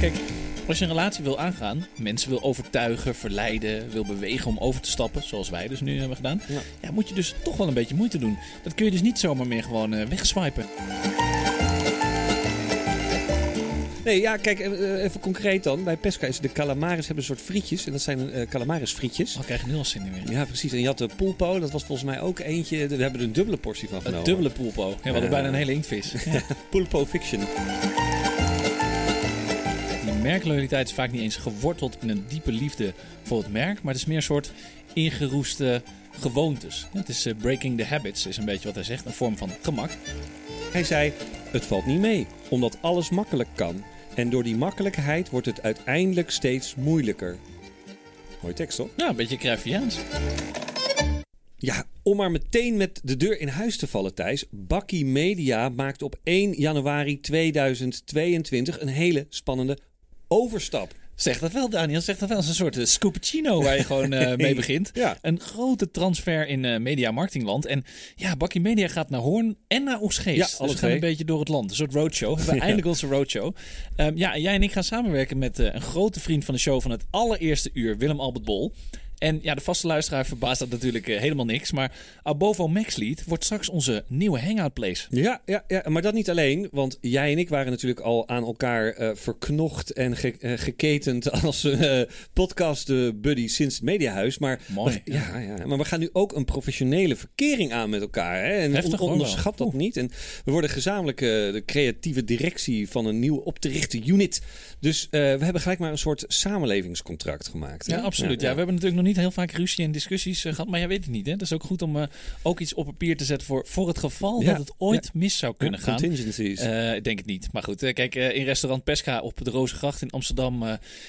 Kijk, als je een relatie wil aangaan, mensen wil overtuigen, verleiden, wil bewegen om over te stappen, zoals wij dus nu hebben gedaan, Ja. ja. moet je dus toch wel een beetje moeite doen. Dat kun je dus niet zomaar meer gewoon eh, wegswipen. Nee, ja, kijk, eh, even concreet dan. Bij Pesca is de calamaris hebben een soort frietjes. En dat zijn eh calamaris frietjes. Dan krijg je nu al zin in weer. Ja, precies. En je had de pulpo, dat was volgens mij ook eentje. We hebben er een dubbele portie van Een dubbele poelpo. Ja, we hadden Ja. bijna een hele inktvis. Pulpo fiction. Merkloyaliteit is vaak niet eens geworteld in een diepe liefde voor het merk, maar het is meer een soort ingeroeste gewoontes. Het is eh, breaking the habits, is een beetje wat hij zegt, een vorm van gemak. Hij zei, het valt niet mee, omdat alles makkelijk kan. En door die makkelijkheid wordt het uiteindelijk steeds moeilijker. Mooie tekst, toch? Ja, een beetje Cruyffiaans. Ja, om maar meteen met de deur in huis te vallen, Thijs. Bakkie Media maakt op 1 januari 2022 een hele spannende overstap. Zeg dat wel, Daniel. Zeg dat wel. Is een soort uh, scooppuccino waar je gewoon eh, mee begint. Ja. Een grote transfer in eh, media marketingland. En ja, Bakkie Media gaat naar Hoorn en naar Oesgeest. Ja, dus we gaan twee. een beetje door het land. Een soort roadshow. We hebben Ja. eindelijk onze roadshow. Ehm, ja, en jij en ik gaan samenwerken met eh, een grote vriend van de show van het allereerste uur, Willem Albert Bol. En ja, de vaste luisteraar verbaast dat natuurlijk eh, helemaal niks. Maar Abovo Maxlead wordt straks onze nieuwe hangout place. Ja, ja, ja, maar dat niet alleen. Want jij en ik waren natuurlijk al aan elkaar eh, verknocht en ge- eh, geketend als eh podcast buddy sinds het Mediahuis. Maar, Mooi, we- ja. Ja, maar we gaan nu ook een professionele verkering aan met elkaar. Hè? En Heftig, on- onderschat dat niet. En we worden gezamenlijk de creatieve directie van een nieuw op te richten unit. Dus we hebben gelijk maar een soort samenlevingscontract gemaakt. hè? Ja, absoluut. Ja, we hebben natuurlijk nog niet heel vaak ruzie en discussies eh, gehad, maar jij weet het niet. Hè? Het is ook goed om eh, ook iets op papier te zetten voor, voor het geval Ja, dat het ooit mis zou kunnen gaan. Contingencies. Eh, ik denk het niet. Maar goed, kijk, in restaurant Pesca op de Rozengracht in Amsterdam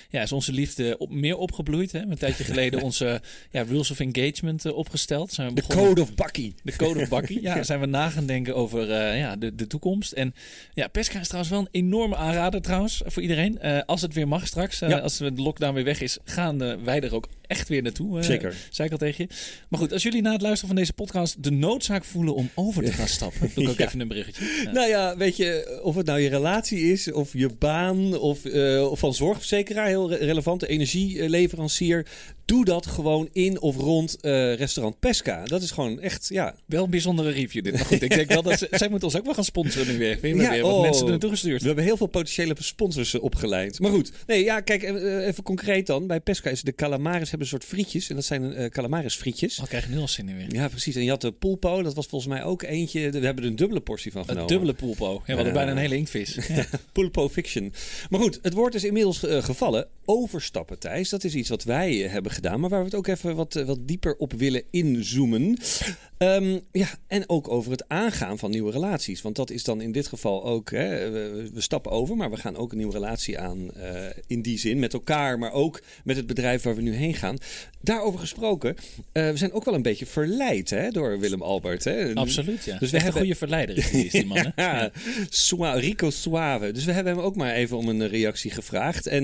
ja, is onze liefde op, meer opgebloeid. Hè? Een tijdje geleden onze ja, Rules of Engagement opgesteld. Zijn we de begonnen- Code of Bakkie. de code of Bakkie. Ja, zijn we na gaan denken over ja, de, de toekomst. En ja, Pesca is trouwens wel een enorme aanrader trouwens voor iedereen. Als het weer mag straks, Ja. als de lockdown weer weg is, gaan wij er ook echt weer naartoe. eh, Zeker. Zei ik al tegen je. Maar goed, als jullie na het luisteren van deze podcast de noodzaak voelen om over te gaan stappen, doe ik ook Ja. even een berichtje. Ja. Nou ja, weet je, of het nou je relatie is, of je baan, of, eh, of van zorgverzekeraar, heel re- relevant, de energieleverancier. Doe dat gewoon in of rond eh, restaurant Pesca. Dat is gewoon echt, ja. Wel een bijzondere review dit. Maar goed, ik denk wel dat ze, zij moeten ons ook wel gaan sponsoren nu weer. Weer, Ja, weer wat oh. mensen er naartoe gestuurd. We hebben heel veel potentiële sponsors opgeleid. Maar goed, nee, ja, kijk, even concreet dan. Bij Pesca is de calamaris hebben een soort frietjes. En dat zijn eh calamaris frietjes. Oh, krijg je nu al zin in weer. Ja, precies. En je had de pulpo, dat was volgens mij ook eentje. We hebben er een dubbele portie van genomen. Een dubbele poelpo. Ja, we hadden Ja. bijna een hele inktvis. Pulpo fiction. Maar goed, het woord is inmiddels eh, gevallen. Overstappen, Thijs. Dat is iets wat wij eh, hebben gedaan. Maar waar we het ook even wat, eh, wat dieper op willen inzoomen. Ehm, ja, en ook over het aangaan van nieuwe relaties. Want dat is dan in dit geval ook... Hè, we, we stappen over, maar we gaan ook een nieuwe relatie aan. eh, in die zin, met elkaar, maar ook met het bedrijf waar we nu heen gaan. Daarover gesproken, eh, we zijn ook wel een beetje verleid hè, door Willem Albert. Hè. Absoluut, ja. Dus we echt hebben- een goede verleider is die, man. Hè? Ja, Rico Suave. Dus we hebben hem ook maar even om een reactie gevraagd. En,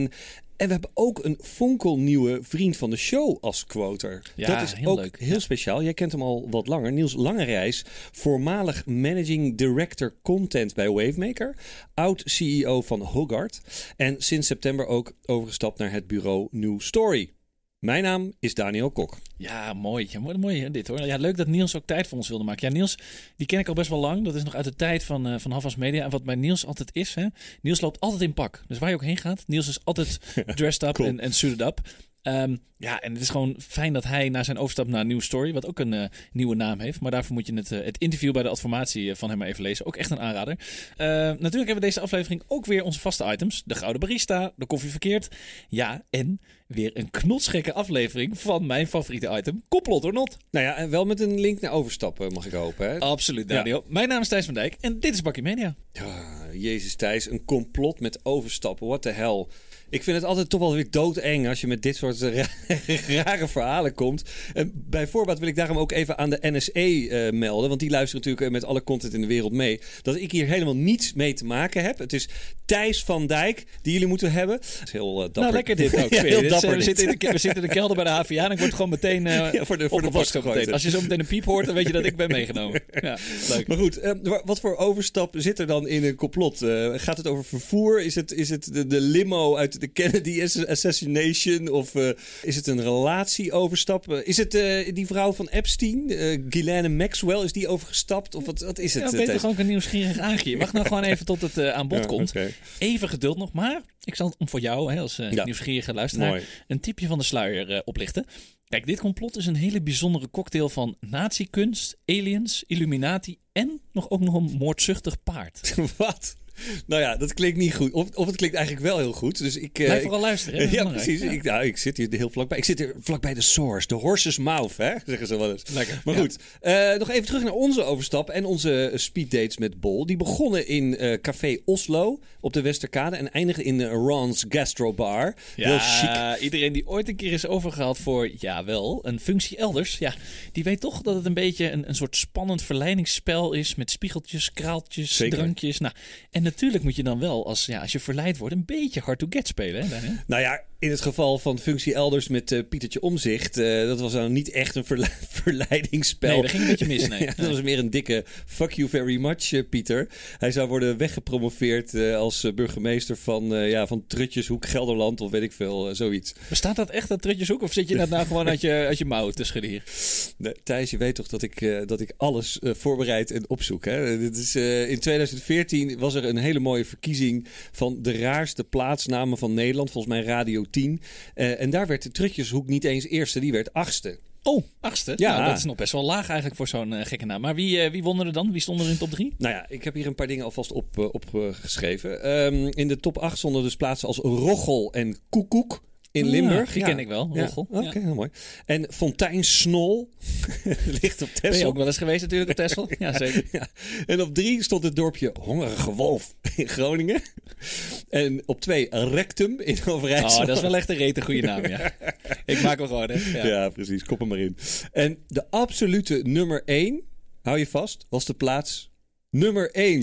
en we hebben ook een fonkelnieuwe vriend van de show als quoter. Ja, dat is heel ook leuk. heel Ja. speciaal. Jij kent hem al wat langer. Niels Langerijs, voormalig managing director content bij Wavemaker. Oud CEO van Hogarth. En sinds september ook overgestapt naar het bureau New Story. Mijn naam is Daniel Kok. Ja, mooi. Ja, mooi, mooi dit hoor. Ja, leuk dat Niels ook tijd voor ons wilde maken. Ja, Niels, die ken ik al best wel lang. Dat is nog uit de tijd van, eh van Havas Media. En wat bij Niels altijd is, hè. Niels loopt altijd in pak. Dus waar je ook heen gaat, Niels is altijd dressed up Cool. en, en suited up. Ehm, ja, en het is gewoon fijn dat hij na zijn overstap naar New Story, wat ook een eh, nieuwe naam heeft. Maar daarvoor moet je het, eh, het interview bij de adformatie van hem maar even lezen. Ook echt een aanrader. Eh, natuurlijk hebben we deze aflevering ook weer onze vaste items. De Gouden Barista, de Koffie Verkeerd. Ja, en weer een knotsgekke aflevering van mijn favoriete item, Complot or Not. Nou ja, en wel met een link naar overstappen, mag ik hopen. Hè? Absoluut, Daniel. Mijn naam is Thijs van Dijk en dit is Bakkie Media. Ja, Jezus Thijs, een complot met overstappen. What the hell. Ik vind het altijd toch wel weer doodeng als je met dit soort ra- rare verhalen komt. En bij voorbaat wil ik daarom ook even aan de NSE eh, melden. Want die luisteren natuurlijk eh, met alle content in de wereld mee. Dat ik hier helemaal niets mee te maken heb. Het is Thijs van Dijk die jullie moeten hebben. Dat is heel eh, dapper. Nou, lekker dit ook. Ja, heel Dit trap er we, zitten in de, we zitten in de kelder bij de HVA en ik word gewoon meteen eh Ja, voor de, voor de gegooid. Als je zo meteen een piep hoort, dan weet je dat ik ben meegenomen. Ja, leuk. Maar goed, eh, wa- wat voor overstap zit er dan in een complot? Eh, gaat het over vervoer? Is het, is het de, de limo uit de Kennedy ass- assassination? Of eh, is het een relatieoverstap? Eh, is het die vrouw van Epstein, Ghislaine Maxwell, is die overgestapt? Of wat, wat is het? Ja, beter gewoon een nieuwsgierig aagje. Wacht nou gewoon even tot het aan bod Ja, komt. Even geduld nog, maar ik zal het om voor jou hè, als Ja. nieuwsgierige luisteraar Mooi. een tipje van de sluier oplichten. Kijk, dit complot is een hele bijzondere cocktail van nazi-kunst, aliens, illuminati en nog ook nog een moordzuchtig paard. wat? Nou ja, dat klinkt niet goed. Of, of het klinkt eigenlijk wel heel goed. Dus ik, eh, Blijf ik- vooral luisteren. Hè? Ja, precies. Ik, nou, ik zit hier heel vlakbij. Ik zit hier vlakbij de source, de horse's mouth, hè? zeggen ze wel eens. Lekker. Maar Ja. goed, eh, nog even terug naar onze overstap en onze speeddates met Bol. Die begonnen in eh, Café Oslo op de Westerkade en eindigden in eh, Ron's Gastrobar. Heel chic. Ja, iedereen die ooit een keer is overgehaald voor, jawel, een functie elders. Ja, die weet toch dat het een beetje een, een soort spannend verleidingsspel is. Met spiegeltjes, kraaltjes, Zeker. drankjes. Nou, en natuurlijk moet je dan wel, als, ja, als je verleid wordt, een beetje hard to get spelen. Hè? Nou ja, in het geval van functie elders met eh, Pietertje Omzicht, eh, dat was nou niet echt een verle- verleidingsspel. Nee, dat ging een beetje mis. Nee. Ja, dat was meer een dikke fuck you very much, eh, Pieter. Hij zou worden weggepromoveerd als burgemeester van, ja, van Trutjeshoek, Gelderland of weet ik veel, zoiets. Bestaat dat echt, dat trutjeshoek? Of zit je dat nou gewoon uit je, uit je mouw te schudden hier? Nee, Thijs, je weet toch dat ik, dat ik alles voorbereid en opzoek. Hè? Dit is, in 2014 was er een hele mooie verkiezing van de raarste plaatsnamen van Nederland. Volgens mij Radio 10. Eh, en daar werd de Trutjeshoek niet eens eerste, die werd achtste. Oh, achtste. Ja. Ja, dat is nog best wel laag eigenlijk voor zo'n eh, gekke naam. Maar wie, eh, wie won er dan? Wie stond er in top 3? Nou ja, ik heb hier een paar dingen alvast opgeschreven. Op, eh, geschreven. Ehm, in de top 8 stonden dus plaatsen als Roggel en Koekoek in Limburg. die ken ik wel, Ja. Roggel. Oké, heel mooi. En Fontijn Snol ligt op Ben je ook wel eens geweest natuurlijk op Texel? Ja, zeker. Ja. En op drie stond het dorpje Hongerige Wolf in Groningen. En op twee Rectum in Overijssel. Oh, dat is wel echt een rete goede naam, ja. Ik maak wel gewoon, hè. Ja. Ja. precies. Kop hem maar in. En de absolute nummer één, hou je vast, was de plaats nummer één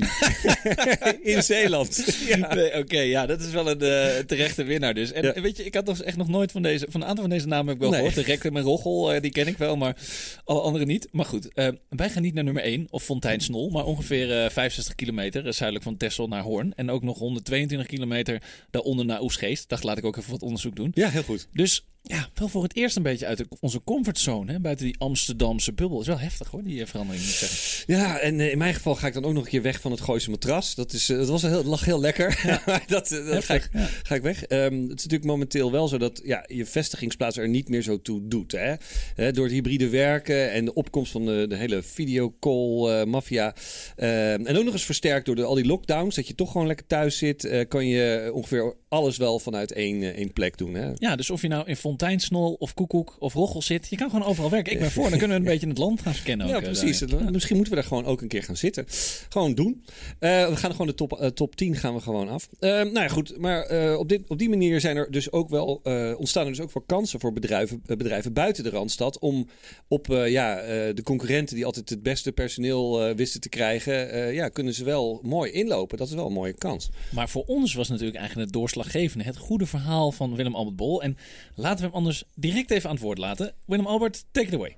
in Zeeland. Ja. Nee, Oké, ja, dat is wel een eh, terechte winnaar dus. En Ja. weet je, ik had echt nog nooit van deze... Van een aantal van deze namen heb ik wel Nee. gehoord. De Rectum en Roggel, eh, die ken ik wel, maar alle andere niet. Maar goed, eh, wij gaan niet naar nummer 1 of Fontijn-Snol, maar ongeveer eh 65 kilometer zuidelijk van Texel naar Hoorn. En ook nog 122 kilometer daaronder naar Oesgeest. Dacht, laat ik ook even wat onderzoek doen. ja, heel goed. Dus ja, wel voor het eerst een beetje uit de- onze comfortzone, hè, buiten die Amsterdamse bubbel. is wel heftig hoor, die eh, verandering moet ik zeggen. Ja, en eh, in mijn geval ga ik dan ook nog een keer weg van het Gooise matras. Dat, is, eh, dat was heel, lag heel lekker. Maar dat dat ga, ik, Heftig, ja. ga ik weg. Ehm, het is natuurlijk momenteel wel zo dat ja, je vestigingsplaats er niet meer zo toe doet. Hè? Door het hybride werken en de opkomst van de, de hele videocall eh maffia. Ehm, en ook nog eens versterkt door de, al die lockdowns. Dat je toch gewoon lekker thuis zit. kan je ongeveer alles wel vanuit één, één plek doen. Hè? Ja, dus of je nou in Fonteinsnol of Koekoek of Roggel zit, je kan gewoon overal werken. Ik ben voor, dan kunnen we een beetje het land gaan scannen. Ja, ook, eh, precies. daarin. Misschien moeten we daar gewoon ook een keer gaan zitten. Gewoon doen. Eh, we gaan gewoon de top, eh, top 10 gaan we gewoon af. Nou ja, goed. Maar op, dit, op die manier zijn er dus ook wel, ontstaan er dus ook wel kansen voor bedrijven, bedrijven buiten de Randstad. Om op ja, de concurrenten die altijd het beste personeel wisten te krijgen. ja, kunnen ze wel mooi inlopen. Dat is wel een mooie kans. Maar voor ons was natuurlijk eigenlijk het doorslaggevende het goede verhaal van Willem Albert Bol. En laten we hem anders direct even aan het woord laten. Willem Albert, take it away.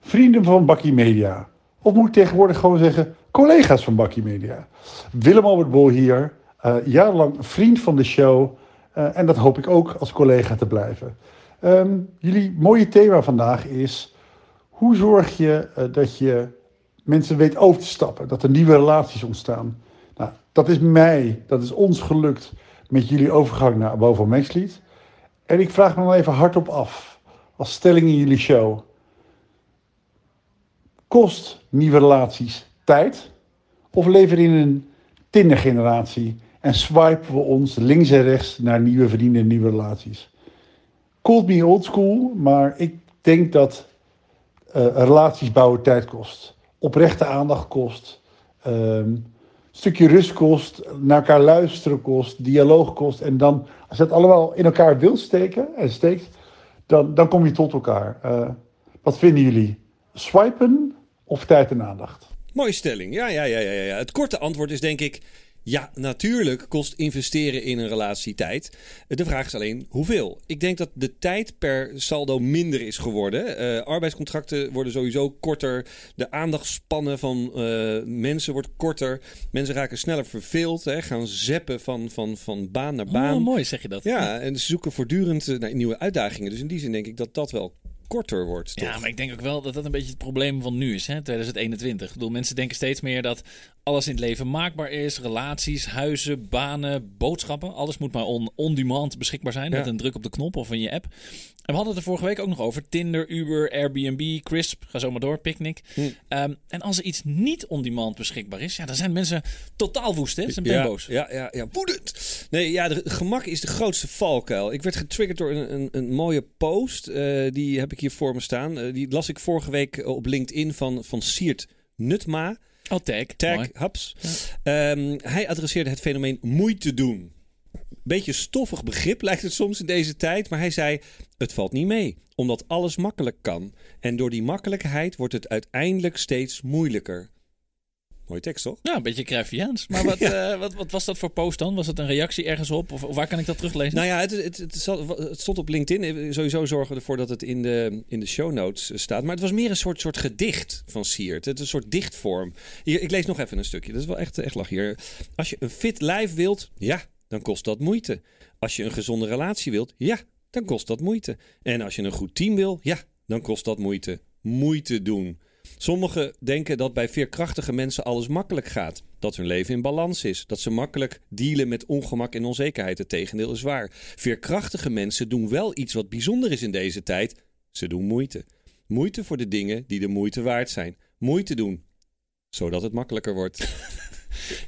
Vrienden van Bakkie Media. Of moet ik tegenwoordig gewoon zeggen, collega's van Bakkie Media. Willem Albert Bol hier, eh, jarenlang vriend van de show. eh, en dat hoop ik ook als collega te blijven. Ehm, jullie mooie thema vandaag is, hoe zorg je eh, dat je mensen weet over te stappen? Dat er nieuwe relaties ontstaan? Nou, dat is mij, dat is ons gelukt met jullie overgang naar Boven Maxlied. En ik vraag me dan even hardop af, als stelling in jullie show kost nieuwe relaties tijd? Of leven we in een Tinder-generatie en swipen we ons links en rechts naar nieuwe vrienden en nieuwe relaties? Called me old school, maar ik denk dat eh, relaties bouwen tijd kost. Oprechte aandacht kost. ehm, stukje rust kost. Naar elkaar luisteren kost. Dialoog kost. En dan, als je het allemaal in elkaar wil steken en steekt, dan, dan kom je tot elkaar. Eh, wat vinden jullie? Swipen of tijd en aandacht? Mooie stelling. Ja, ja, ja, ja, ja. Het korte antwoord is denk ik Ja, natuurlijk kost investeren in een relatie tijd. De vraag is alleen hoeveel. Ik denk dat de tijd per saldo minder is geworden. Uh, arbeidscontracten worden sowieso korter. De aandachtspannen van uh, mensen wordt korter. Mensen raken sneller verveeld. Hè, gaan zeppen van, van, van baan naar baan. Oh, mooi zeg je dat. Ja, en ze zoeken voortdurend naar nieuwe uitdagingen. Dus in die zin denk ik dat dat wel korter wordt. Toch? Ja, maar ik denk ook wel dat dat een beetje het probleem van nu is, hè, 2021. Ik bedoel, mensen denken steeds meer dat alles in het leven maakbaar is. Relaties, huizen, banen, boodschappen. Alles moet maar on-demand beschikbaar zijn. Met een druk op de knop of in je app. En we hadden het er vorige week ook nog over. Tinder, Uber, Airbnb, Crisp. Ga zo maar door, Picnic. Hm. Um, en als er iets niet on-demand beschikbaar is, ja, dan zijn mensen totaal woest. Hè? Ze zijn ja, boos. Ja, ja, ja, woedend. Nee, ja, de gemak is de grootste valkuil. Ik werd getriggerd door een, een, een mooie post. Uh, die heb ik hier voor me staan. Uh, die las ik vorige week op LinkedIn van, van Siert Nutma. Oh, tag. Tag, haps. Ja. Um, hij adresseerde het fenomeen moeite doen. Beetje stoffig begrip lijkt het soms in deze tijd, maar hij zei: Het valt niet mee, omdat alles makkelijk kan. En door die makkelijkheid wordt het uiteindelijk steeds moeilijker. Mooie tekst, toch? Ja, een beetje Cruyffiaans. Maar wat, ja. uh, wat, wat, was dat voor post dan? Was het een reactie ergens op? Of, waar kan ik dat teruglezen? Nou ja, het, het, het, het, stond op LinkedIn. Sowieso zorgen we ervoor dat het in de, in de show notes staat. Maar het was meer een soort, soort gedicht van Siert. Het is een soort dichtvorm. Hier, ik lees nog even een stukje. Dat is wel echt, echt lach hier. Als je een fit lijf wilt, ja, dan kost dat moeite. Als je een gezonde relatie wilt, ja, dan kost dat moeite. En als je een goed team wil, ja, dan kost dat moeite. Moeite doen. Sommigen denken dat bij veerkrachtige mensen alles makkelijk gaat. Dat hun leven in balans is. Dat ze makkelijk dealen met ongemak en onzekerheid. Het tegendeel is waar. Veerkrachtige mensen doen wel iets wat bijzonder is in deze tijd. Ze doen moeite. Moeite voor de dingen die de moeite waard zijn. Moeite doen, zodat het makkelijker wordt.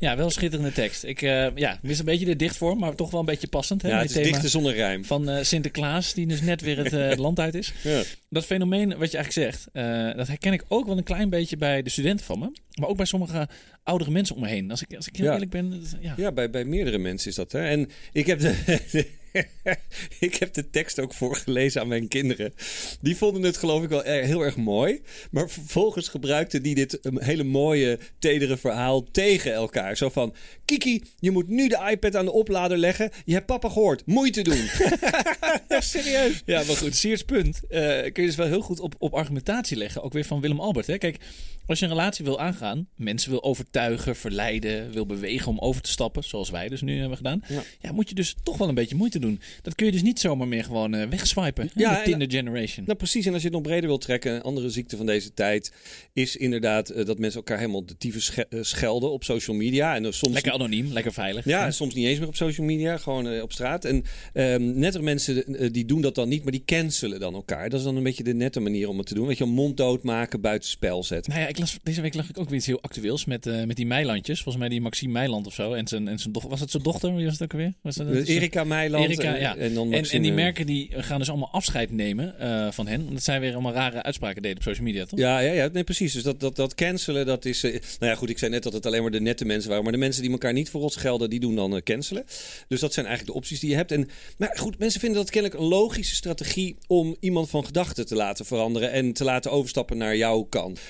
Ja, wel schitterende tekst. Ik uh, ja, mis een beetje de dichtvorm, maar toch wel een beetje passend. Hè, ja, het is dichten zonder rijm. Van uh, Sinterklaas, die dus net weer het uh, land uit is. Ja. Dat fenomeen wat je eigenlijk zegt, dat herken ik ook wel een klein beetje bij de studenten van me. Maar ook bij sommige oudere mensen om me heen. Als ik, als ik heel ja. eerlijk ben. Ja, ja bij, bij meerdere mensen is dat. Hè? En ik heb de. ik heb de tekst ook voorgelezen aan mijn kinderen. Die vonden het geloof ik wel heel erg mooi. Maar vervolgens gebruikten die dit een hele mooie, tedere verhaal tegen elkaar. Zo van, Kiki, je moet nu de iPad aan de oplader leggen. Je hebt papa gehoord. Moeite doen. Serieus? Ja, maar goed. Sears punt uh, kun je dus wel heel goed op, op argumentatie leggen. Ook weer van Willem Albert. Hè? Kijk, als je een relatie wil aangaan, mensen wil overtuigen, verleiden, wil bewegen om over te stappen, zoals wij dus nu hebben gedaan, ja. ja moet je dus toch wel een beetje moeite doen. Dat kun je dus niet zomaar meer gewoon uh, wegswipen. Ja, de Tinder generation. Nou, precies. En als je het nog breder wil trekken, een andere ziekte van deze tijd is inderdaad uh, dat mensen elkaar helemaal de tyfus sch schelden op social media. En soms lekker anoniem, lekker veilig. Ja, en soms niet eens meer op social media, gewoon op straat. En um, nette mensen die doen dat dan niet, maar die cancelen dan elkaar. Dat is dan een beetje de nette manier om het te doen. Weet je, mond dood maken, buitenspel zetten. Nou ja, ik las, deze week lag ik ook weer iets heel actueels met, uh, met die Meilandjes. Volgens mij die Maxime Meiland of zo. En zijn, en zijn dochter. Was het zijn dochter? Wie was het ook alweer? Was dat, dat Erika Meiland. Erika, ja. En, dan en, en, die merken die gaan dus allemaal afscheid nemen uh, van hen. Omdat zij weer allemaal rare uitspraken deden op social media, toch? Ja, ja, ja nee, precies. Dus dat, dat, dat cancelen, dat is... Uh, nou ja, goed, ik zei net dat het alleen maar de nette mensen waren. Maar de mensen die elkaar niet voor ons gelden, die doen dan cancelen. Dus dat zijn eigenlijk de opties die je hebt. En, maar goed, mensen vinden dat kennelijk een logische strategie om iemand van gedachten te laten veranderen. En te laten overstappen naar jouw kant.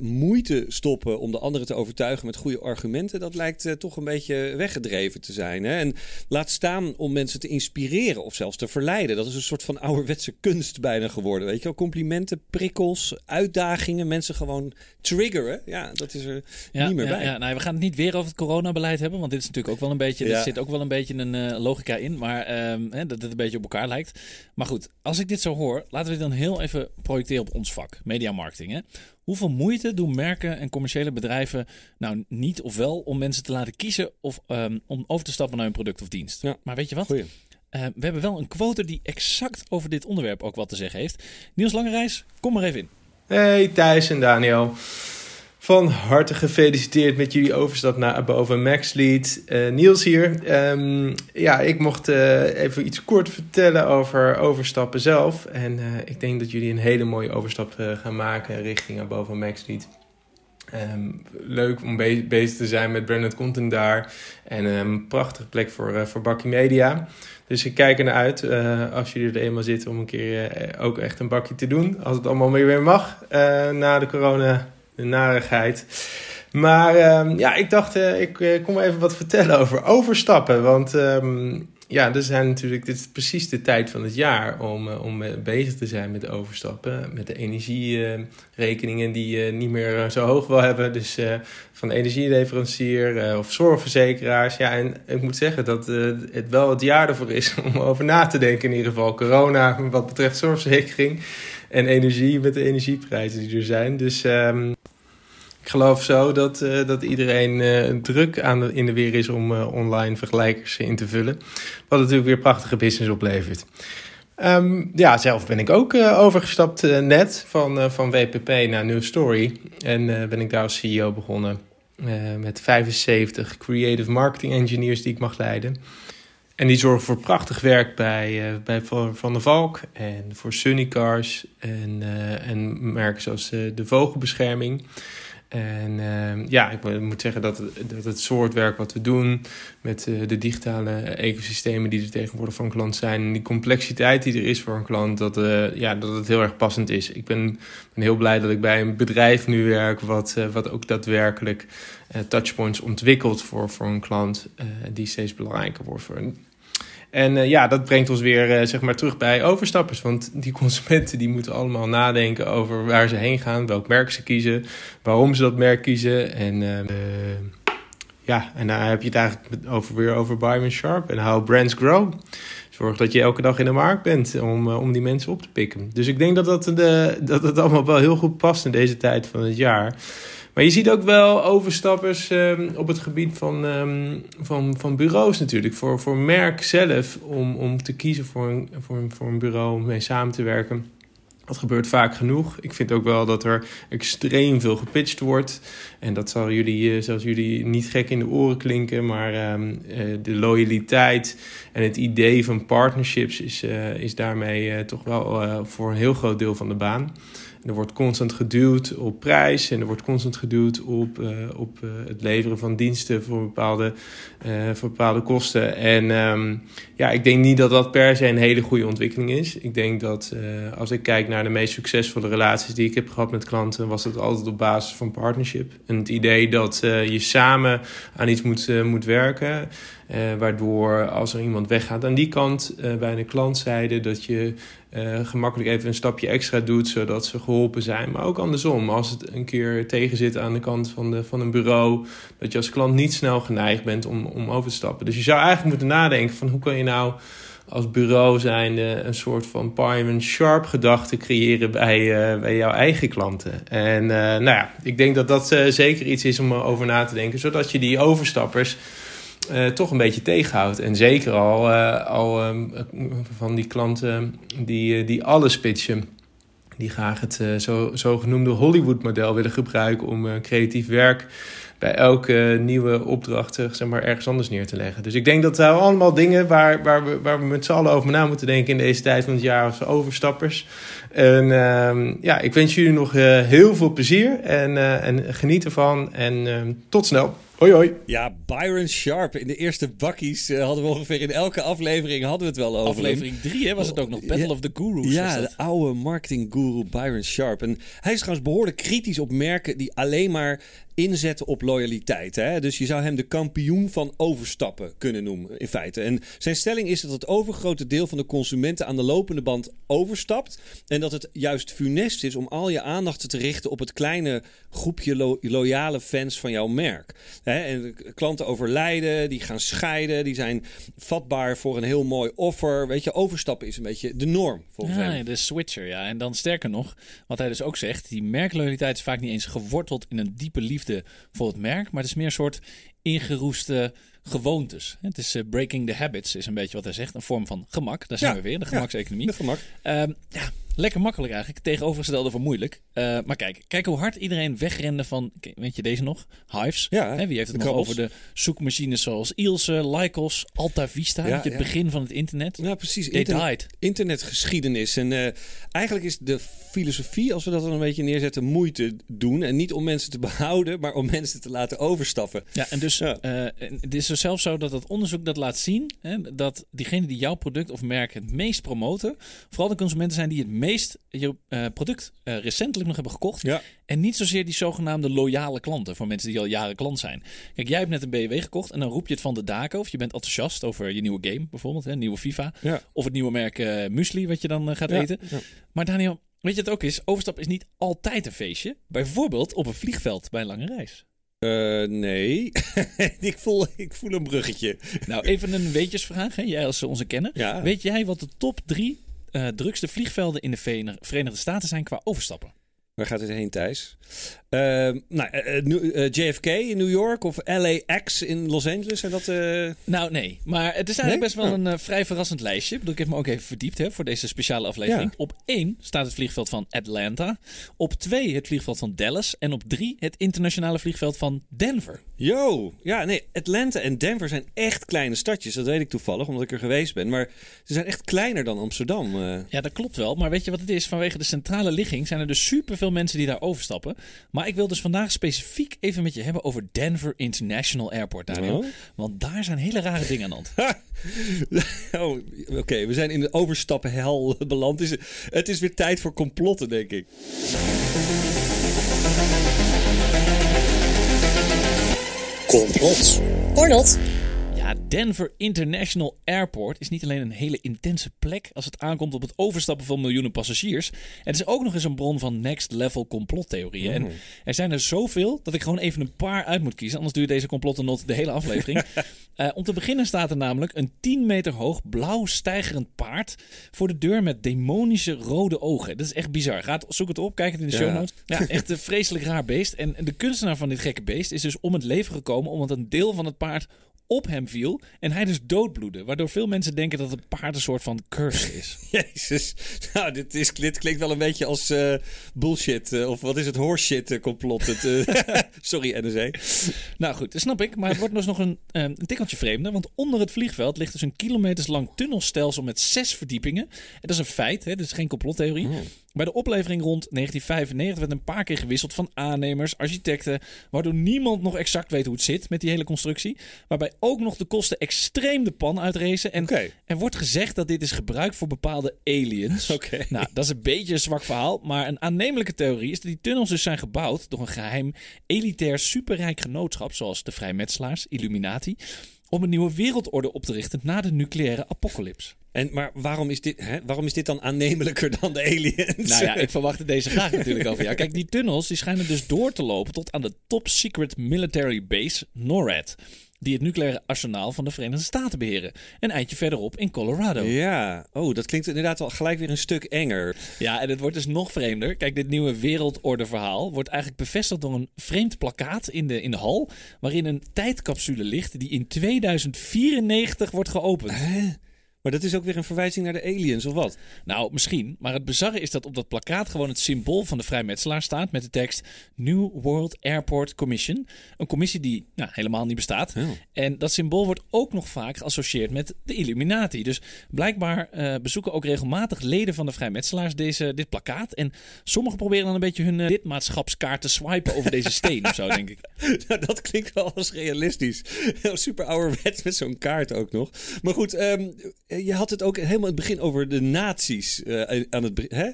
moeite stoppen om de anderen te overtuigen met goede argumenten, dat lijkt uh, toch een beetje weggedreven te zijn. Hè? En laat staan om mensen te inspireren of zelfs te verleiden. Dat is een soort van ouderwetse kunst bijna geworden. Weet je wel, complimenten, prikkels, uitdagingen, mensen gewoon triggeren. Ja, dat is er ja, niet meer ja, bij. Ja, nou, we gaan het niet weer over het coronabeleid hebben, want dit is natuurlijk ook wel een beetje, er zit ook wel een beetje een uh, logica in, maar um, hè, dat het een beetje op elkaar lijkt. Maar goed, als ik dit zo hoor, laten we dit dan heel even projecteren op ons vak, media marketing. Hè? Hoeveel moeite doen merken en commerciële bedrijven nou niet of wel om mensen te laten kiezen of um, om over te stappen naar een product of dienst? Ja. Maar weet je wat? Uh, we hebben wel een quote die exact over dit onderwerp ook wat te zeggen heeft. Niels Langereis, kom maar even in. Hey Thijs en Daniel. Van harte gefeliciteerd met jullie overstap naar boven MaxLead. Uh, Niels hier. Um, ja, ik mocht uh, even iets kort vertellen over overstappen zelf. En ik denk dat jullie een hele mooie overstap gaan maken richting boven MaxLead. Um, leuk om be bezig te zijn met branded content daar. En een prachtige plek voor, voor Bakkie Media. Dus ik kijk ernaar uit als jullie er eenmaal zitten om een keer ook echt een bakje te doen. Als het allemaal weer mag na de corona de narigheid. Maar ehm, ja, ik dacht, ik kom even wat vertellen over overstappen. Want ja, er zijn natuurlijk, dit is precies de tijd van het jaar om, uh, om bezig te zijn met overstappen. Met de energierekeningen die je niet meer zo hoog wil hebben. Dus van energieleverancier of zorgverzekeraars. Ja, en ik moet zeggen dat het wel het jaar ervoor is om over na te denken. In ieder geval corona wat betreft zorgverzekering. En energie met de energieprijzen die er zijn. Dus um, ik geloof zo dat, uh, dat iedereen uh, druk aan de, in de weer is om uh, online vergelijkers in te vullen. Wat natuurlijk weer prachtige business oplevert. Um, ja, zelf ben ik ook overgestapt net van, van WPP naar New Story. En ben ik daar als CEO begonnen met 75 creative marketing engineers die ik mag leiden. En die zorgen voor prachtig werk bij, bij Van der Valk en voor Sunny Cars en, en merken zoals de Vogelbescherming. En ja, ik moet zeggen dat, dat het soort werk wat we doen met de digitale ecosystemen die er tegenwoordig een klant zijn en die complexiteit die er is voor een klant, dat, ja, dat het heel erg passend is. Ik ben, heel blij dat ik bij een bedrijf nu werk wat, wat ook daadwerkelijk touchpoints ontwikkelt voor, voor een klant die steeds belangrijker wordt voor een en uh, ja, dat brengt ons weer uh, zeg maar terug bij overstappers. Want die consumenten die moeten allemaal nadenken over waar ze heen gaan, welk merk ze kiezen, waarom ze dat merk kiezen. En uh, ja, en daar heb je het eigenlijk over, weer over Byron Sharp en how brands grow. Zorg dat je elke dag in de markt bent om, om die mensen op te pikken. Dus ik denk dat dat, de, dat het allemaal wel heel goed past in deze tijd van het jaar. Maar je ziet ook wel overstappers um, op het gebied van, um, van, van bureaus natuurlijk. Voor, voor merk zelf om, om te kiezen voor een, voor, een, voor een bureau om mee samen te werken. Dat gebeurt vaak genoeg. Ik vind ook wel dat er extreem veel gepitcht wordt. En dat zal jullie, zoals jullie, niet gek in de oren klinken. Maar um, uh, de loyaliteit en het idee van partnerships is, uh, is daarmee toch wel voor een heel groot deel van de baan. Er wordt constant geduwd op prijs en er wordt constant geduwd op, uh, op uh, het leveren van diensten voor bepaalde, uh, voor bepaalde kosten. En um, ja, ik denk niet dat dat per se een hele goede ontwikkeling is. Ik denk dat als ik kijk naar de meest succesvolle relaties die ik heb gehad met klanten, was het altijd op basis van partnership. En het idee dat je samen aan iets moet, moet werken. Waardoor als er iemand weggaat aan die kant bij een klantzijde, dat je uh, gemakkelijk even een stapje extra doet, zodat ze geholpen zijn. Maar ook andersom, als het een keer tegen zit aan de kant van, de, van een bureau, dat je als klant niet snel geneigd bent om, om over te stappen. Dus je zou eigenlijk moeten nadenken van hoe kan je nou als bureau zijnde een soort van Pyman Sharp gedachte creëren bij, uh, bij jouw eigen klanten. En uh, nou ja, ik denk dat dat zeker iets is om over na te denken, zodat je die overstappers uh, toch een beetje tegenhoudt. En zeker al, uh, al um, van die klanten die, die alles pitchen. Die graag het zo, zogenoemde Hollywood-model willen gebruiken om creatief werk bij elke nieuwe opdracht zeg maar, ergens anders neer te leggen. Dus ik denk dat daar allemaal dingen waar, waar, we, waar we met z'n allen over na moeten denken in deze tijd van het jaar als overstappers. En uh, ja, ik wens jullie nog heel veel plezier en, en geniet ervan. En ehm, tot snel. Hoi hoi. Ja, Byron Sharp. In de eerste bakkies uh, hadden we ongeveer in elke aflevering hadden we het wel over. Aflevering 3 was het ook nog. Battle ja, of the Gurus. Ja, de oude marketing guru Byron Sharp. En hij is trouwens behoorlijk kritisch op merken die alleen maar inzetten op loyaliteit. Hè? Dus je zou hem de kampioen van overstappen kunnen noemen, in feite. En zijn stelling is dat het overgrote deel van de consumenten aan de lopende band overstapt. En dat het juist funest is om al je aandacht te richten op het kleine groepje lo loyale fans van jouw merk. Hè? En klanten overlijden, die gaan scheiden, die zijn vatbaar voor een heel mooi offer. Weet je, overstappen is een beetje de norm volgens ja, hem. de switcher, ja. En dan sterker nog, wat hij dus ook zegt, die merkloyaliteit is vaak niet eens geworteld in een diepe liefde voor het merk, maar het is meer een soort ingeroeste gewoontes. Het is uh, breaking the habits, is een beetje wat hij zegt. Een vorm van gemak. Daar zijn Ja, we weer, de ja, gemakseconomie. De gemak. Ehm, ja, lekker makkelijk eigenlijk. Tegenovergestelde van moeilijk. Uh, maar kijk, kijk hoe hard iedereen wegrende van, weet je deze nog? Hives. Ja, Hè, wie heeft het nog over de zoekmachines zoals Ilse, Lycos, Alta Vista. Ja, het ja. begin van het internet. Ja, precies. Internet- internetgeschiedenis. En eh, eigenlijk is de filosofie, als we dat dan een beetje neerzetten, moeite doen. En niet om mensen te behouden, maar om mensen te laten overstappen. Ja, en dus Ja. eh, dit is dus zelfs zo dat het onderzoek dat laat zien hè, dat diegenen die jouw product of merk het meest promoten, vooral de consumenten zijn die het meest je eh, product eh, recentelijk nog hebben gekocht. Ja. En niet zozeer die zogenaamde loyale klanten, voor mensen die al jaren klant zijn. Kijk, jij hebt net een BMW gekocht en dan roep je het van de daken of je bent enthousiast over je nieuwe game bijvoorbeeld, hè, nieuwe FIFA. Ja. Of het nieuwe merk eh muesli wat je dan eh, gaat Ja, eten. Maar Daniel, weet je het ook is? Overstap is niet altijd een feestje. Bijvoorbeeld op een vliegveld bij een lange reis. Eh, nee. ik, voel, ik voel een bruggetje. Nou, even een weetjesvraag. Hè? Jij als onze kenner. Ja. Weet jij wat de top drie eh, drukste vliegvelden in de Verenigde Staten zijn qua overstappen? Waar gaat het heen, Thijs? Ehm, nou, eh, eh, eh, JFK in New York of LAX in Los Angeles? Zijn dat... Nou, nee. Maar het is eigenlijk Nee? best wel Oh. een vrij verrassend lijstje. Ik, bedoel, ik heb me ook even verdiept hè, voor deze speciale aflevering. Ja. Op één staat het vliegveld van Atlanta. Op twee het vliegveld van Dallas. En op drie het internationale vliegveld van Denver. Yo, ja, nee, Atlanta en Denver zijn echt kleine stadjes. Dat weet ik toevallig, omdat ik er geweest ben. Maar ze zijn echt kleiner dan Amsterdam. Ja, dat klopt wel. Maar weet je wat het is? Vanwege de centrale ligging zijn er dus superveel mensen die daar overstappen. Maar ik wil dus vandaag specifiek even met je hebben over Denver International Airport, Daniel. Oh. Want daar zijn hele rare dingen aan de hand. oh, Oké, we zijn in de overstappenhel beland. Het is, het is weer tijd voor complotten, denk ik. Complot. Or not. Ja, Denver International Airport is niet alleen een hele intense plek als het aankomt op het overstappen van miljoenen passagiers. Het is ook nog eens een bron van next level complottheorieën. En er zijn er zoveel dat ik gewoon even een paar uit moet kiezen. Anders duurt deze complottennot de hele aflevering. Eh, om te beginnen staat er namelijk een 10 meter hoog blauw stijgerend paard voor de deur met demonische rode ogen. Dat is echt bizar. Gaat, zoek het op, kijk het in de Ja. show notes. Ja, echt een vreselijk raar beest. En de kunstenaar van dit gekke beest is dus om het leven gekomen omdat een deel van het paard op hem viel en hij dus doodbloedde. Waardoor veel mensen denken dat het paard een soort van curse is. Jezus. Nou, dit, is, dit klinkt wel een beetje als eh, bullshit. eh, of wat is het? Horseshit eh, complot. Het, sorry, NSE. nou goed, dat snap ik. Maar het wordt dus nog een, een tikkeltje vreemder. Want onder het vliegveld ligt dus een kilometers lang tunnelstelsel met zes verdiepingen. En dat is een feit, hè? dat is geen complottheorie. Bij de oplevering rond 1995 werd een paar keer gewisseld van aannemers, architecten, waardoor niemand nog exact weet hoe het zit met die hele constructie. Waarbij ook nog de kosten extreem de pan uitrezen. En er wordt gezegd dat dit is gebruikt voor bepaalde aliens. Nou, dat is een beetje een zwak verhaal, maar een aannemelijke theorie is dat die tunnels dus zijn gebouwd door een geheim elitair superrijk genootschap, zoals de Vrijmetselaars, Illuminati, om een nieuwe wereldorde op te richten na de nucleaire apocalyps. En, maar waarom is, dit, hè? waarom is dit dan aannemelijker dan de aliens? Nou ja, ik verwachtte deze graag natuurlijk over jou. Kijk, die tunnels die schijnen dus door te lopen tot aan de top secret military base NORAD. Die het nucleaire arsenaal van de Verenigde Staten beheren. Een eindje verderop in Colorado. Ja, oh, dat klinkt inderdaad wel gelijk weer een stuk enger. Ja, en het wordt dus nog vreemder. Kijk, dit nieuwe wereldordeverhaal wordt eigenlijk bevestigd door een vreemd plakkaat in de, in de hal. Waarin een tijdcapsule ligt die in 2094 wordt geopend. Maar dat is ook weer een verwijzing naar de aliens, of wat? Nou, misschien. Maar het bizarre is dat op dat plakkaat gewoon het symbool van de vrijmetselaar staat. Met de tekst New World Airport Commission. Een commissie die nou, helemaal niet bestaat. Ja. En dat symbool wordt ook nog vaak geassocieerd met de Illuminati. Dus blijkbaar eh, bezoeken ook regelmatig leden van de vrijmetselaars deze, dit plakkaat. En sommigen proberen dan een beetje hun eh, lidmaatschapskaart te swipen over deze steen of zo, denk ik. Nou, dat klinkt wel als realistisch. Super ouderwets met zo'n kaart ook nog. Maar goed, ehm, je had het ook helemaal in het begin over de nazi's. eh, aan het, hè?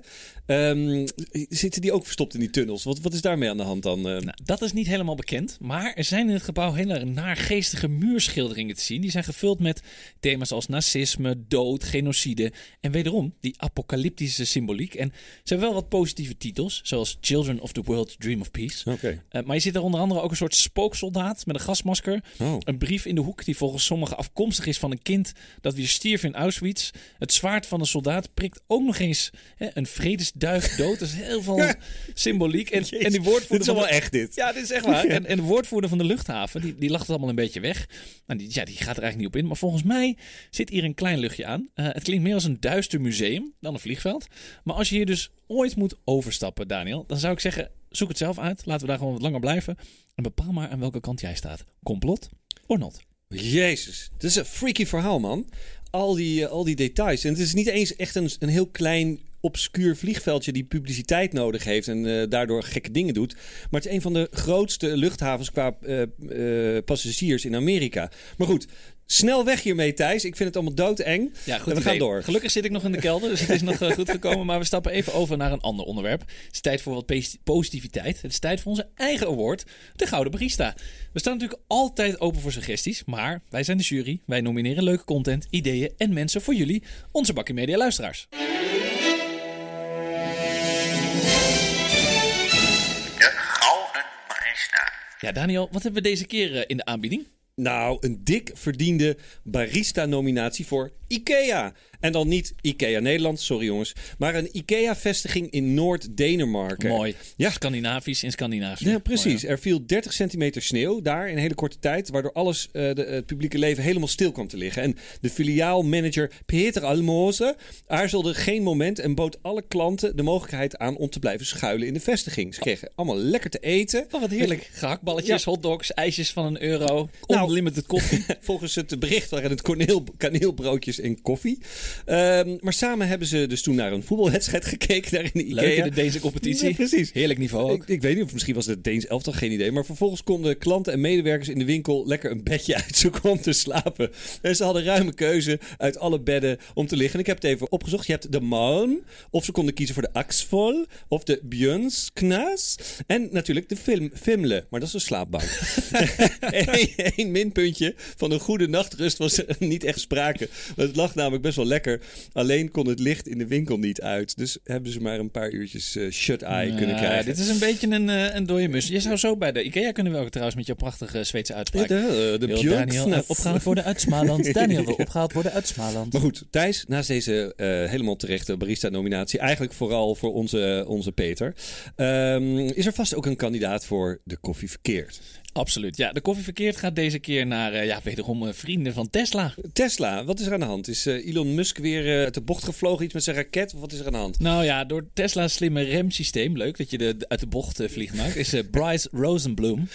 Ehm, zitten die ook verstopt in die tunnels? Wat, wat is daarmee aan de hand dan? eh? Nou, dat is niet helemaal bekend, maar er zijn in het gebouw hele naargeestige muurschilderingen te zien. Die zijn gevuld met thema's als nazisme, dood, genocide en wederom die apocalyptische symboliek. En ze hebben wel wat positieve titels, zoals Children of the World Dream of Peace. Oké. Eh, maar je ziet er onder andere ook een soort spooksoldaat met een gasmasker. Oh. Een brief in de hoek die volgens sommigen afkomstig is van een kind dat weer stierf in Auschwitz. Het zwaard van de soldaat prikt ook nog eens hè, een vredesduif dood. Dat is heel veel symboliek. En, en die woordvoerder Dit is allemaal echt dit. ja, dit is echt waar. En, en de woordvoerder van de luchthaven, die, die lacht het allemaal een beetje weg. Nou, die, ja, die gaat er eigenlijk niet op in. Maar volgens mij zit hier een klein luchtje aan. Eh, het klinkt meer als een duister museum dan een vliegveld. Maar als je hier dus ooit moet overstappen, Daniel, dan zou ik zeggen, zoek het zelf uit. Laten we daar gewoon wat langer blijven. En bepaal maar aan welke kant jij staat. Complot or not? Jezus, dit is een freaky verhaal, man. Al die, eh, al die details. En het is niet eens echt een, een heel klein obscuur vliegveldje die publiciteit nodig heeft en eh, daardoor gekke dingen doet. Maar het is een van de grootste luchthavens qua eh, eh, passagiers in Amerika. Maar goed, snel weg hiermee Thijs. Ik vind het allemaal doodeng. Ja, goed En we idee. gaan door. Gelukkig zit ik nog in de kelder, dus het is nog goed gekomen. Maar we stappen even over naar een ander onderwerp. Het is tijd voor wat positiviteit. Het is tijd voor onze eigen award, de Gouden Barista. We staan natuurlijk altijd open voor suggesties, maar wij zijn de jury. Wij nomineren leuke content, ideeën en mensen voor jullie, onze Bakkie Media luisteraars. Ja, Daniel, wat hebben we deze keer eh, in de aanbieding? Nou, een dik verdiende barista-nominatie voor IKEA. En dan niet IKEA Nederland, sorry jongens. Maar een IKEA-vestiging in Noord-Denemarken. Mooi. Ja. Scandinavisch in Scandinavië. Ja, precies. Mooi, Er viel 30 centimeter sneeuw daar in een hele korte tijd, waardoor alles, eh, de, het publieke leven helemaal stil kwam te liggen. En de filiaalmanager Peter Almoze aarzelde geen moment en bood alle klanten de mogelijkheid aan om te blijven schuilen in de vestiging. Ze kregen allemaal lekker te eten. Oh, wat heerlijk. Gehaktballetjes, Ja. hotdogs, ijsjes van een euro, Nou. unlimited koffie. Volgens het bericht waren het kaneelbroodjes en koffie. Ehm, maar samen hebben ze dus toen naar een voetbalwedstrijd gekeken daar in de Ikea. Leuk in de Deense competitie. Ja, precies. Heerlijk niveau ook. Ik, ik weet niet of misschien was het Deens elftal, geen idee. Maar vervolgens konden klanten en medewerkers in de winkel lekker een bedje uitzoeken om te slapen. En ze hadden ruime keuze uit alle bedden om te liggen. En ik heb het even opgezocht. Je hebt de Malm, of ze konden kiezen voor de Axvol, of de Björnsknas. En natuurlijk de film, Fimle, maar dat is een slaapbank. Eén minpuntje van een goede nachtrust was er niet echt sprake. Het lag namelijk best wel lekker. Alleen kon het licht in de winkel niet uit. Dus hebben ze maar een paar uurtjes eh, shut-eye kunnen krijgen. Dit is een beetje een, eh, een dode mus. Je zou zo bij de Ikea kunnen werken trouwens met jouw prachtige Zweedse Ja, uitspraak. de, eh, de Daniel eh, opgehaald worden uit Smaland. Daniel wil opgehaald worden uit Smaland. Maar goed, Thijs, naast deze eh, helemaal terechte barista-nominatie, eigenlijk vooral voor onze, onze Peter, ehm, is er vast ook een kandidaat voor de koffie verkeerd. Absoluut. Ja, de koffie verkeerd gaat deze keer naar eh, ja, wederom eh, vrienden van Tesla. Tesla, wat is er aan de hand? Is eh, Elon Musk weer uit de bocht gevlogen, iets met zijn raket? Of wat is er aan de hand? Nou ja, door Tesla's slimme remsysteem, leuk dat je de, de- uit de bocht vliegt maakt, is Bryce Rosenblum,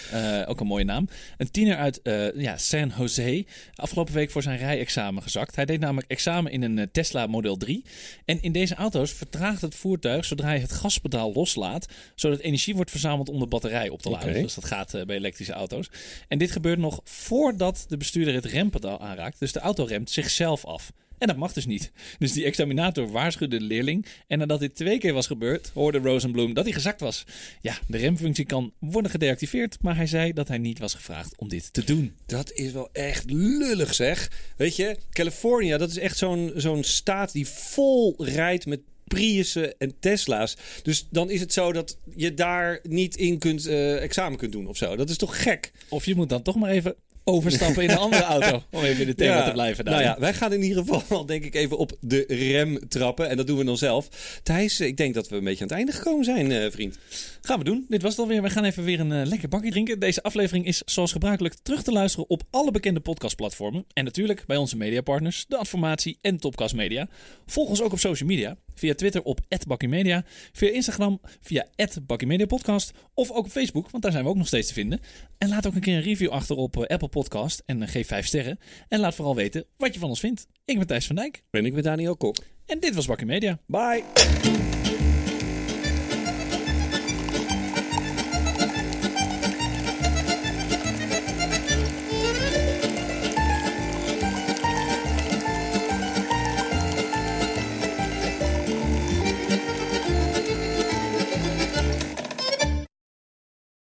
ook een mooie naam, een tiener uit ja, San Jose, afgelopen week voor zijn rijexamen gezakt. Hij deed namelijk examen in een Tesla Model 3. En in deze auto's vertraagt het voertuig zodra je het gaspedaal loslaat, zodat energie wordt verzameld om de batterij op te laden. Dus dat gaat bij elektrische auto's. En dit gebeurt nog voordat de bestuurder het rempedaal aanraakt. Dus de auto remt zichzelf af. En dat mag dus niet. Dus die examinator waarschuwde de leerling. En nadat dit twee keer was gebeurd, hoorde Rosenblum dat hij gezakt was. Ja, de remfunctie kan worden gedeactiveerd. Maar hij zei dat hij niet was gevraagd om dit te doen. Dat is wel echt lullig zeg. Weet je, California, dat is echt zo'n zo'n staat die vol rijdt met Priussen en Tesla's. Dus dan is het zo dat je daar niet in kunt eh, examen kunt doen of zo. Dat is toch gek? Of je moet dan toch maar even overstappen in een andere auto. Om even in het thema te blijven. Nou Daniel. ja, wij gaan in ieder geval denk ik even op de rem trappen. En dat doen we dan zelf. Thijs, ik denk dat we een beetje aan het einde gekomen zijn, eh, vriend. Gaan we doen. Dit was het alweer. We gaan even weer een eh, lekker bakje drinken. Deze aflevering is zoals gebruikelijk terug te luisteren op alle bekende podcastplatformen. En natuurlijk bij onze mediapartners, de Adformatie en Topcast Media. Volg ons ook op social media. Via Twitter op @bakkymedia, via Instagram via @bakkymediapodcast of ook op Facebook, want daar zijn we ook nog steeds te vinden. En laat ook een keer een review achter op eh, Apple Podcast en eh, geef 5 sterren. En laat vooral weten wat je van ons vindt. Ik ben Thijs van Dijk Ben ik met Daniel Kok. en dit was Bakkie Media. Bye.